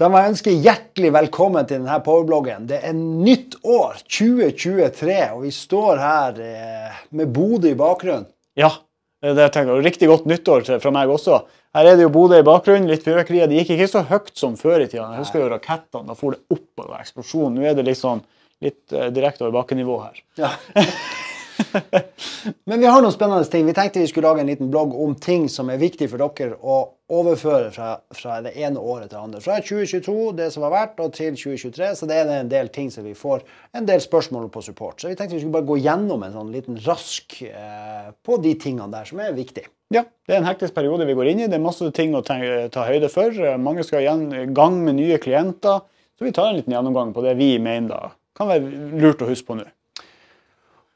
Da må jeg ønske hjertelig velkommen til denne powerbloggen. Det er nytt år, 2023, og vi står her eh, med Bodø i bakgrunnen. Ja, det er det jeg tenker. Riktig godt nyttår fra meg også. Her er det jo Bodø i bakgrunnen, litt fyrverkeri. Det gikk ikke så høyt som før i tida. Jeg husker jo rakettene. Da for det opp, og eksplosjonen. eksplosjon. Nå er det litt sånn litt eh, direkte over bakkenivå her. Ja. Men vi har noen spennende ting. Vi tenkte vi skulle lage en liten blogg om ting som er viktig for dere å overføre fra, fra det ene året til det andre. Fra 2022, det som har vært, og til 2023. Så det er en del ting som vi får en del spørsmål på support. Så vi tenkte vi skulle bare gå gjennom en sånn liten rask eh, på de tingene der som er viktige. Ja, det er en hektisk periode vi går inn i. Det er masse ting å tenke, ta høyde for. Mange skal i gang med nye klienter. Så vi tar en liten gjennomgang på det vi mener da kan være lurt å huske på nå.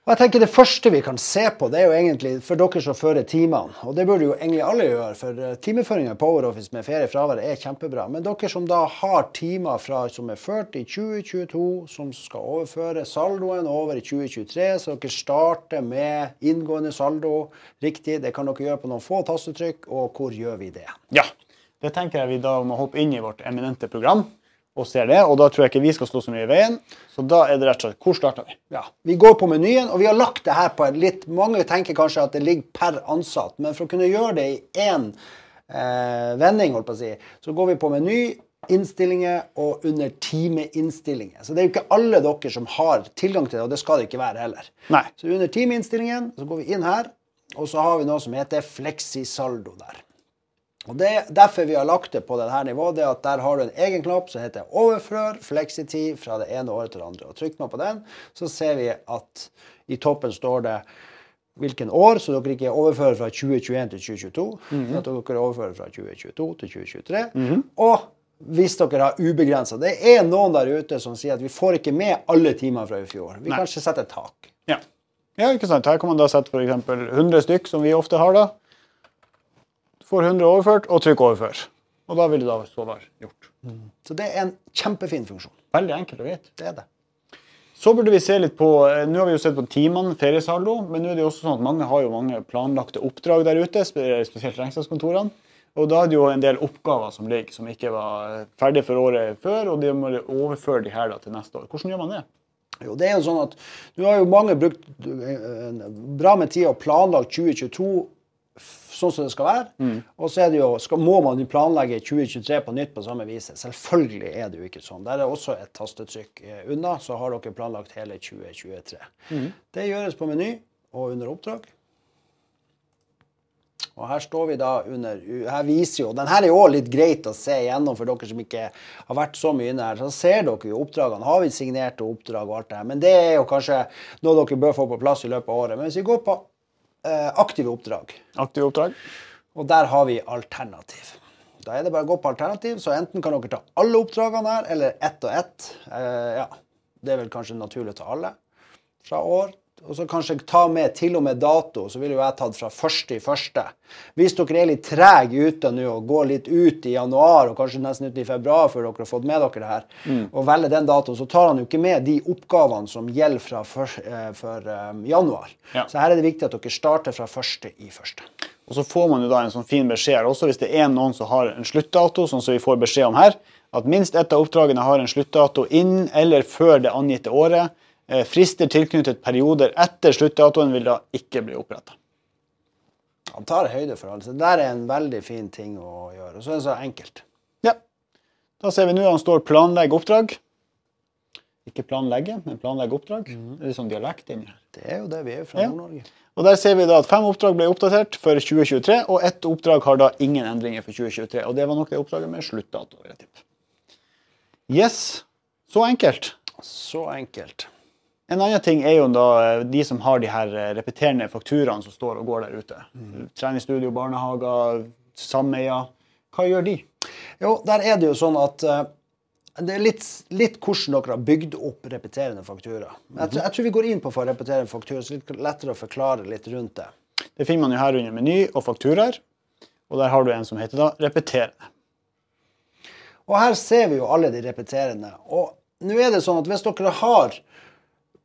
Og jeg tenker Det første vi kan se på, det er jo egentlig for dere som fører timene. Og det burde jo egentlig alle gjøre, for eh, timeføringa i PowerOffice med ferie fravær er kjempebra. Men dere som da har timer fra, som er ført i 2022, som skal overføre saldoen over i 2023, så dere starter med inngående saldo riktig. Det kan dere gjøre på noen få tastetrykk. Og hvor gjør vi det? Ja, det tenker jeg vi da må hoppe inn i vårt eminente program og ser det. Og da tror jeg ikke vi skal stå så mye i veien. Så da er det rett og slett Hvor starter vi? Ja, Vi går på menyen, og vi har lagt det her på en litt Mange tenker kanskje at det ligger per ansatt, men for å kunne gjøre det i én eh, vending, holdt på å si, så går vi på meny, innstillinger og under timeinnstillinger. Så det er jo ikke alle dere som har tilgang til det, og det skal det ikke være heller. Nei. Så under timeinnstillingen så går vi inn her, og så har vi noe som heter fleksisaldo der. Og det er Derfor vi har lagt det på dette nivået, det at der har du en egen knapp som heter 'overfør fleksitid' fra det ene året til det andre. Og Trykker man på den, så ser vi at i toppen står det hvilken år, så dere ikke overfører fra 2021 til 2022. men At dere overfører fra 2022 til 2023. Og hvis dere har ubegrensa Det er noen der ute som sier at vi får ikke med alle timer fra i fjor. Vi Nei. kanskje setter et tak. Ja. ja, ikke sant. Her kan man da sette f.eks. 100 stykk, som vi ofte har da. Får 100 overført, og trykk overfør. Og da vil det da stå være gjort. Så det er en kjempefin funksjon. Veldig enkelt og greit. Det er det. Så burde vi se litt på eh, Nå har vi jo sett på timene, feriesaldo, men nå er det jo også sånn at mange har jo mange planlagte oppdrag der ute, spesielt regnskapskontorene. Og da er det jo en del oppgaver som ligger, som ikke var ferdig for året før, og de må overføre de her da til neste år. Hvordan gjør man det? Jo, det er jo sånn at Nå har jo mange brukt eh, bra med tid og planlagt 2022 f- sånn som det skal være. Og så er det jo, skal, må man jo planlegge 2023 på nytt på samme vis. Selvfølgelig er det jo ikke sånn. Der er også et tastetrykk eh, unna, så har dere planlagt hele 2023. Det gjøres på meny og under oppdrag. Og her står vi da under Her viser jo Den her er jo litt greit å se igjennom for dere som ikke har vært så mye inne her. Så ser dere jo oppdragene. Har vi signerte oppdrag og alt det her. Men det er jo kanskje noe dere bør få på plass i løpet av året. Men hvis vi går på aktive oppdrag, Aktive oppdrag? og der har vi alternativ. Da er det bare å gå på alternativ, så enten kan dere ta alle oppdragene her, eller ett og ett. Eh, ja, det er vel kanskje naturlig å ta alle fra år. Og så kanskje ta med til og med dato, så ville jo jeg tatt fra første i første. Hvis dere er litt trege ute nå og går litt ut i januar og kanskje nesten ut i februar før dere har fått med dere det her, og velger den datoen, så tar han jo ikke med de oppgavene som gjelder fra for, eh, for eh, januar. Ja. Så her er det viktig at dere starter fra første i første. Og så får man jo da en sånn fin beskjed her også hvis det er noen som har en sluttdato, sånn som vi får beskjed om her, at minst ett av oppdragene har en sluttdato innen eller før det angitte året. Eh, Frister tilknyttet perioder etter sluttdatoen vil da ikke bli oppretta. Han tar høyde for alt. Det der er en veldig fin ting å gjøre. Og så er det så enkelt. Ja. Da ser vi nå han står 'planlegg oppdrag'. Ikke planlegge, men planlegge oppdrag. Det er litt sånn dialekt inni her. Det er jo det vi er fra Ja. Nord-Norge. Og Der ser vi da at fem oppdrag ble oppdatert for 2023, og ett oppdrag har da ingen endringer for 2023. Og det var nok det oppdraget med sluttdato. vil jeg tippe. Yes, så enkelt. Så enkelt. En annen ting er jo da eh, de som har de her eh, repeterende fakturaene som står og går der ute. Treningsstudio, barnehager, sameier. Hva gjør de? Jo, der er det jo sånn at eh, det er litt, litt hvordan dere har bygd opp repeterende faktura. Jeg, tror- jeg tror vi går inn på for repeterende faktura, så det er lettere å forklare litt rundt det. Det finner man jo her under meny og fakturaer. Og der har du en som heter da repeterende. Og her ser vi jo alle de repeterende. Og nå er det sånn at hvis dere har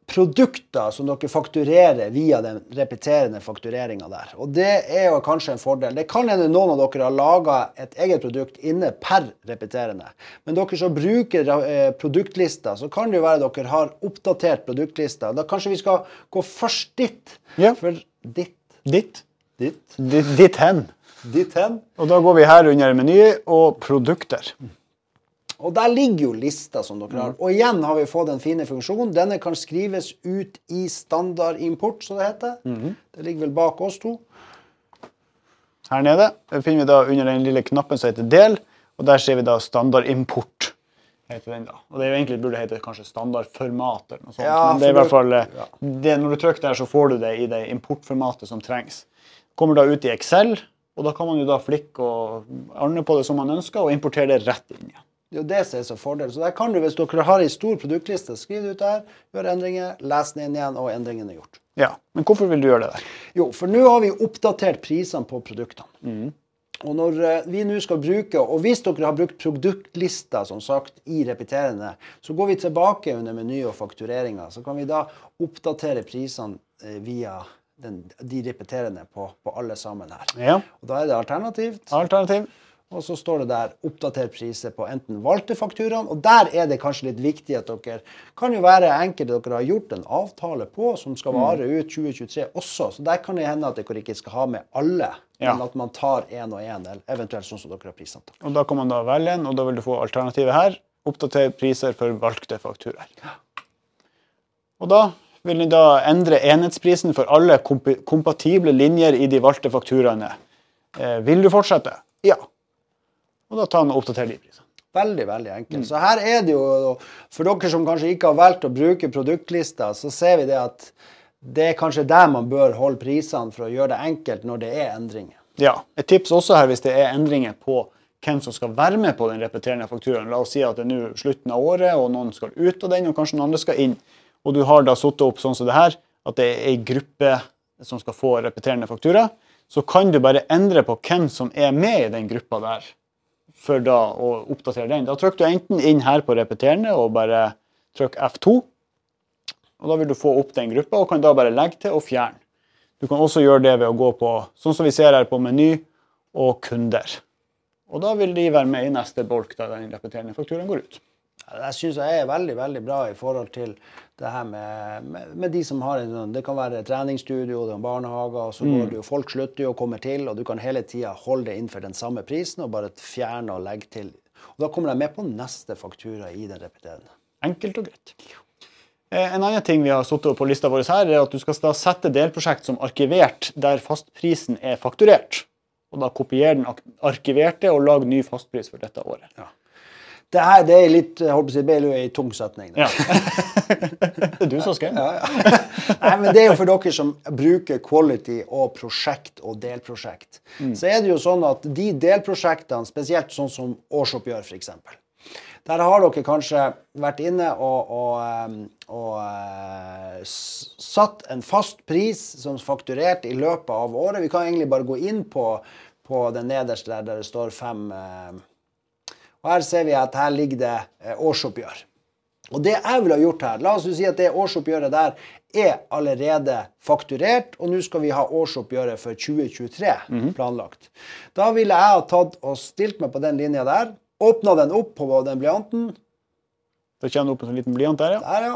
produkter som dere fakturerer via den repeterende faktureringa der. Og det er jo kanskje en fordel. Det kan hende noen av dere har laga et eget produkt inne per repeterende. Men dere som bruker eh, produktlista, så kan det jo være dere har oppdatert produktlista. Da kanskje vi skal gå først dit. Ja. For ditt, Ditt. ditt, Ditt, ditt hen. ditt hen. Og da går vi her under meny og produkter. Og der ligger jo lista som dere har. Og igjen har vi fått den fine funksjonen. Denne kan skrives ut i standardimport, som det heter. Det ligger vel bak oss to. Her nede finner vi da under den lille knappen som heter del, og der ser vi da standardimport. heter den da. Og det er jo egentlig burde hete kanskje standardformat eller noe sånt. Ja, Men det er i hvert fall, eh, ja. det, når du trykker der, så får du det i det importformatet som trengs. Kommer da ut i Excel, og da kan man jo da flikke og ordne på det som man ønsker, og importere det rett inn igjen. Det er jo det som er så fordel. Så der kan du, hvis dere har ei stor produktliste, skriv det ut der, gjør endringer, les den inn igjen, og endringene er gjort. Ja, Men hvorfor vil du gjøre det der? Jo, for nå har vi oppdatert prisene på produktene. Og når eh, vi nå skal bruke, og hvis dere har brukt produktlister som sagt, i repeterende, så går vi tilbake under meny og faktureringer. Så kan vi da oppdatere prisene eh, via den, de repeterende på, på alle sammen her. Ja, Og Da er det alternativt. Alternativ? Og så står det der 'oppdater priser på enten valgte fakturaen'. Og der er det kanskje litt viktig at dere kan jo være enkelte dere har gjort en avtale på som skal vare ut 2023 også. Så der kan det hende at dere ikke skal ha med alle, Ja. men at man tar én og én, eller eventuelt sånn som dere har prisantall. Og Da kan man da velge en, og da vil du få alternativet her. Oppdater priser for valgte fakturaer. Og da vil den da endre enhetsprisen for alle komp kompatible linjer i de valgte fakturaene. Eh, vil du fortsette? Ja. Og da tar man oppdaterer de prisene. Veldig, veldig enkelt. Så her er det jo, for dere som kanskje ikke har valgt å bruke produktlista, så ser vi det at det er kanskje der man bør holde prisene for å gjøre det enkelt når det er endringer. Ja. Et tips også her hvis det er endringer på hvem som skal være med på den repeterende fakturaen. La oss si at det er nå slutten av året, og noen skal ut av den, og kanskje noen andre skal inn. Og du har da satt opp sånn som det her, at det er ei gruppe som skal få repeterende faktura. Så kan du bare endre på hvem som er med i den gruppa der, for da å oppdatere den. Da trykker du enten inn her på repeterende og bare trykk F2. Og da vil du få opp den gruppa, og kan da bare legge til og fjerne. Du kan også gjøre det ved å gå på sånn som vi ser her på meny og kunder. Og da vil de være med i neste bolk da den repeterende fakturaen går ut. Ja, Det syns jeg er veldig veldig bra i forhold til det her med, med, med de som har en sånn Det kan være treningsstudio, det er barnehager, og så går det jo Folk slutter jo å komme til, og du kan hele tida holde det innenfor den samme prisen og bare fjerne og legge til. Og Da kommer de med på neste faktura i den repeterende. Enkelt og greit. Eh, En annen ting vi har satt opp på lista vår her, er at du skal sette delprosjekt som arkivert der fastprisen er fakturert. Og da kopier den arkiverte og lag ny fastpris for dette året. Det her det er litt jeg holdt på å si, det ble jo ei tung setning. Ja. det er du som skrev ja. Nei, men Det er jo for dere som bruker quality og prosjekt og delprosjekt. Så er det jo sånn at de delprosjektene, spesielt sånn som årsoppgjør f.eks. Der har dere kanskje vært inne og, og, og, og eh, satt en fast pris som er fakturert i løpet av året. Vi kan egentlig bare gå inn på, på den nederste der, der det står fem eh, Og her ser vi at her ligger det eh, årsoppgjør. Og det jeg ville ha gjort her, la oss jo si at det årsoppgjøret der er allerede fakturert, og nå skal vi ha årsoppgjøret for 2023 planlagt. Da ville jeg ha tatt og stilt meg på den linja der, åpna den opp på den blyanten, Da kommer det opp en sånn liten blyant der, ja. der ja.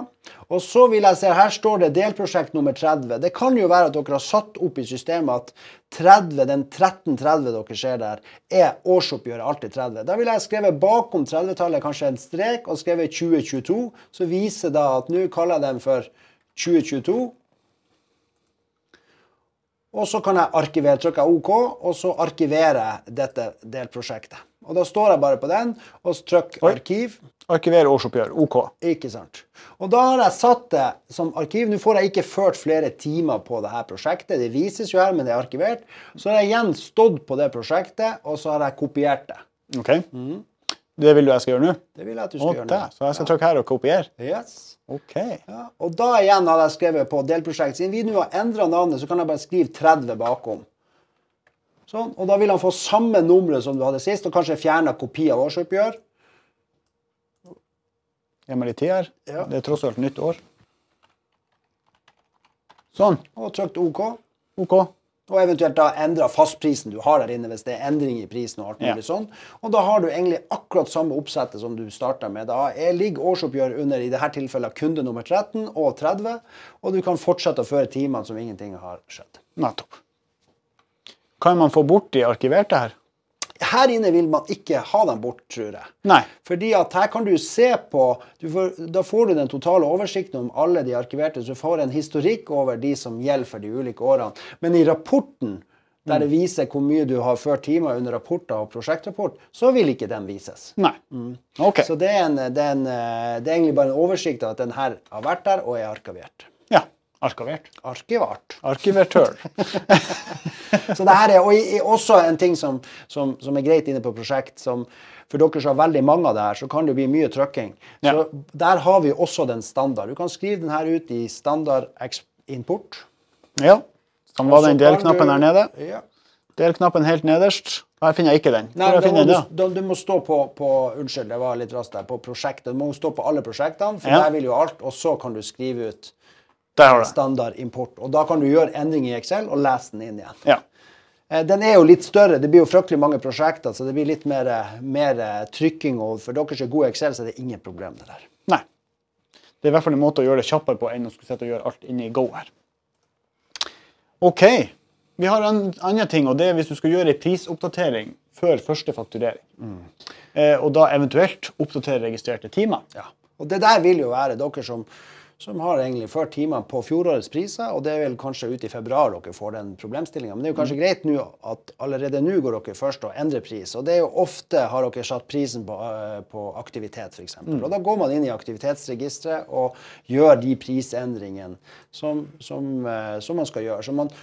Og så vil jeg se, her står det delprosjekt nummer 30. Det kan jo være at dere har satt opp i systemet at 30, den 1330 dere ser der, er årsoppgjøret alltid 30. Da ville jeg skrevet bakom 30-tallet kanskje en strek og skrevet 2022, så viser da at nå kaller jeg den for 2022. Og så kan jeg arkivere, trykker jeg OK, og så arkiverer jeg dette delprosjektet. Og da står jeg bare på den, og trykker arkiv. Arkiver årsoppgjør. OK. Ikke sant. Og da har jeg satt det som arkiv. Nå får jeg ikke ført flere timer på det her prosjektet. Det vises jo her, men det er arkivert. Så har jeg igjen stått på det prosjektet, og så har jeg kopiert det. Ok. Det vil du jeg skal gjøre nå? Det vil jeg at du Å, skal gjøre der. nå. Så jeg skal trykke her og kopiere? Yes. OK. Ja. Og da igjen hadde jeg skrevet på delprosjekt. Siden vi nå har endra navnet, så kan jeg bare skrive 30 bakom. Sånn. Og da vil han få samme nummeret som du hadde sist, og kanskje fjerna kopi av årsoppgjør. Gi meg litt tid her. Ja. Det er tross alt nytt år. Sånn. og trykt OK. OK. Og eventuelt da endre fastprisen du har der inne hvis det er endring i prisen. Og alt Ja. mulig sånn. Og da har du egentlig akkurat samme oppsettet som du starta med. Da er- ligger årsoppgjør under i dette tilfellet kunde nummer 13 og 30, og du kan fortsette å føre timene som ingenting har skjedd. Nettopp. Kan man få bort de arkiverte her? Her inne vil man ikke ha dem bort, tror jeg. Nei. Fordi at her kan du se på du får, Da får du den totale oversikten om alle de arkiverte, så du får en historikk over de som gjelder for de ulike årene. Men i rapporten, der det viser hvor mye du har ført timer under rapporter og prosjektrapport, så vil ikke den vises. Nei. OK. Så det er, en, det, er en, det er egentlig bare en oversikt av at den her har vært der og er arkivert. Ja. Arkivert. Arkivart. Arkivertør. Så det her er og i- også en ting som, som, som er greit inne på prosjekt. som For dere som har veldig mange av det her, så kan det bli mye trykking. Ja. Så Der har vi også den standard. Du kan skrive den her ut i standard import. Ja. Sånn var den delknappen her nede. Ja. Delknappen helt nederst. Her finner jeg ikke den. Nei, jeg må du, du må stå på, på Unnskyld, det var litt raskt der. På prosjektet. Du må stå på alle prosjektene, for Ja. der vil jo alt. Og så kan du skrive ut Standard import. Og da kan du gjøre endring i Excel og lese den inn igjen. Ja. Eh, Den er jo litt større. Det blir jo fryktelig mange prosjekter, så det blir litt mer, mer eh, trykking. Og for dere som er gode i Excel, så er det ingen problem det der. Nei. Det er i hvert fall en måte å gjøre det kjappere på enn å skulle sette og gjøre alt inne i Go her. OK. Vi har en annen ting, og det er hvis du skal gjøre en prisoppdatering før første fakturering. Eh, og da eventuelt oppdatere registrerte timer. Ja. Og det der vil jo være dere som, som har egentlig ført timene på fjorårets priser, og det er vel kanskje ut i februar dere får den problemstillinga. Men det er jo kanskje greit nå at allerede nå går dere først og endrer pris. Og det er jo ofte har dere satt prisen på, eh, på aktivitet, f.eks. Og da går man inn i aktivitetsregisteret og gjør de prisendringene som, som, eh, som man skal gjøre. Så man,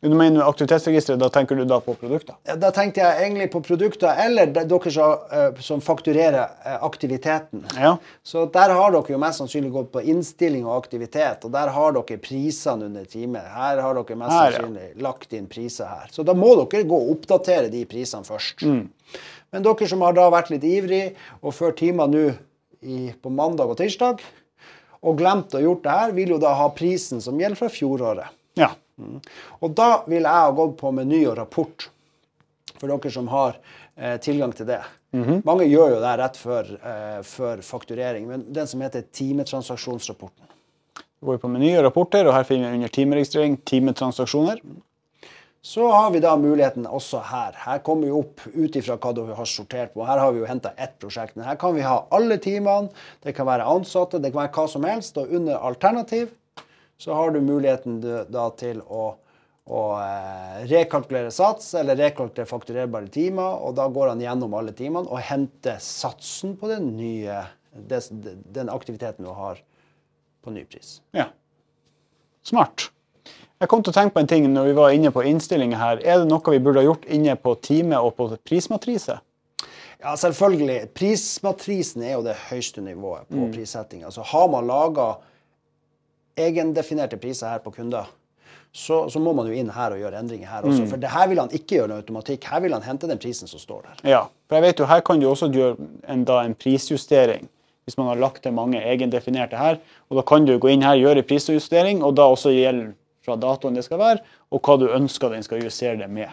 Du mener aktivitetsregisteret, da tenker du da på produkter? Ja, Da tenkte jeg egentlig på produkter, eller dere som, eh, som fakturerer eh, aktiviteten. Ja. Så der har dere jo mest sannsynlig gått på innstilling og aktivitet, og der har dere prisene under time. Her har dere mest Her, ja. sannsynlig lagt inn priser her. Så da må dere gå og oppdatere de prisene først. Mm. Men dere som har da vært litt ivrig og ført timer nå i- på mandag og tirsdag, og glemt å gjort det her, vil jo da ha prisen som gjelder fra fjoråret. Ja. Og da ville jeg ha gått på meny og rapport, for dere som har eh, tilgang til det. Mange gjør jo det rett før, eh, før fakturering, men den som heter timetransaksjonsrapporten. Vi går på meny og rapporter, og her finner vi under timeregistrering timetransaksjoner. Så har vi da muligheten også her. Her kommer vi opp ut ifra hva du har sortert på. Her har vi jo henta ett prosjekt. Men her kan vi ha alle timene, det kan være ansatte, det kan være hva som helst. Og under alternativ så har du muligheten da til å, å eh, rekalkulere sats eller rekalkulere fakturerbare timer. Og da går han gjennom alle timene og henter satsen på den nye den aktiviteten du har på ny pris. Ja. Smart. Jeg kom til å tenke på en ting når vi var inne på innstillinger her. Er det noe vi burde ha gjort inne på time og på prismatrise? Ja, selvfølgelig. Prismatrisen er jo det høyeste nivået på prissetting. Altså, har man laga egendefinerte priser her på kunder, så, så må man jo inn her og gjøre endringer her også. For det her vil han ikke gjøre noe automatikk. Her vil han hente den prisen som står der. Ja, for jeg vet jo her kan du også gjøre en, da, en prisjustering hvis man har lagt til mange egendefinerte her. Og da kan du gå inn her, gjøre prisjustering, og da også gjelde fra datoen det skal være, og hva du ønsker den skal justere det med.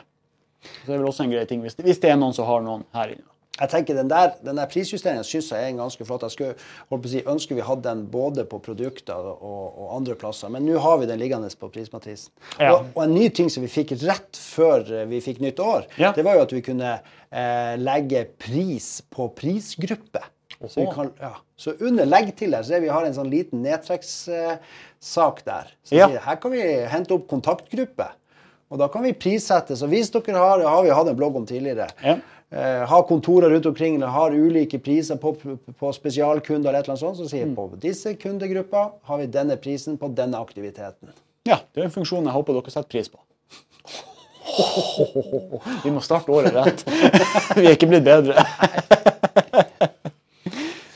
Så det er vel også en grei ting, hvis det, hvis det er noen som har noen her inne. Jeg tenker Den der, den der prisjusteringen syns jeg er en ganske flott. Jeg skulle holdt på å si, ønske vi hadde den både på produkter og, og andre plasser, men nå har vi den liggende på prismatrisen. Ja. Og, og en ny ting som vi fikk rett før eh, vi fikk nytt år, Ja. det var jo at vi kunne eh, legge pris på prisgruppe. Så, vi kan, ja. så under legg til der, så er vi har en sånn liten nedtrekkssak der. Så Ja. sier, her kan vi hente opp kontaktgruppe. Og da kan vi prissette. Så hvis dere har, har vi hatt en blogg om tidligere, Ja. Eh, har kontorer rundt omkring eller har ulike priser på, på spesialkunder, eller et eller sånt, så sier jeg på disse kundegrupper har vi denne prisen på denne aktiviteten. Ja, det er en funksjon jeg håper dere setter pris på. Vi må starte året rett. Vi er ikke blitt bedre.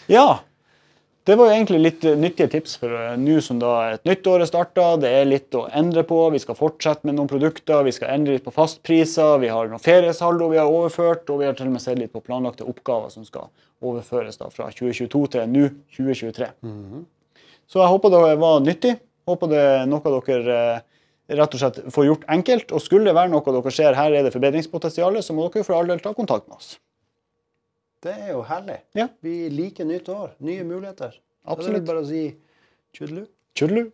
Ja. Det var jo egentlig litt eh, nyttige tips for eh, nå som da et nytt år er starta. Det er litt å endre på. Vi skal fortsette med noen produkter. Vi skal endre litt på fastpriser. Vi har noen feriesaldo vi har overført, og vi har til og med sett litt på planlagte oppgaver som skal overføres da fra 2022 til nå 2023. Så jeg håper det var nyttig. Håper det er noe dere eh, rett og slett får gjort enkelt. Og skulle det være noe dere ser her er det forbedringspotensial, så må dere for all del ta kontakt med oss. Det er jo herlig. Ja. Vi liker nytt år. Nye muligheter. Da er det Absolutt. bare å si tjudelu. Tjudelu.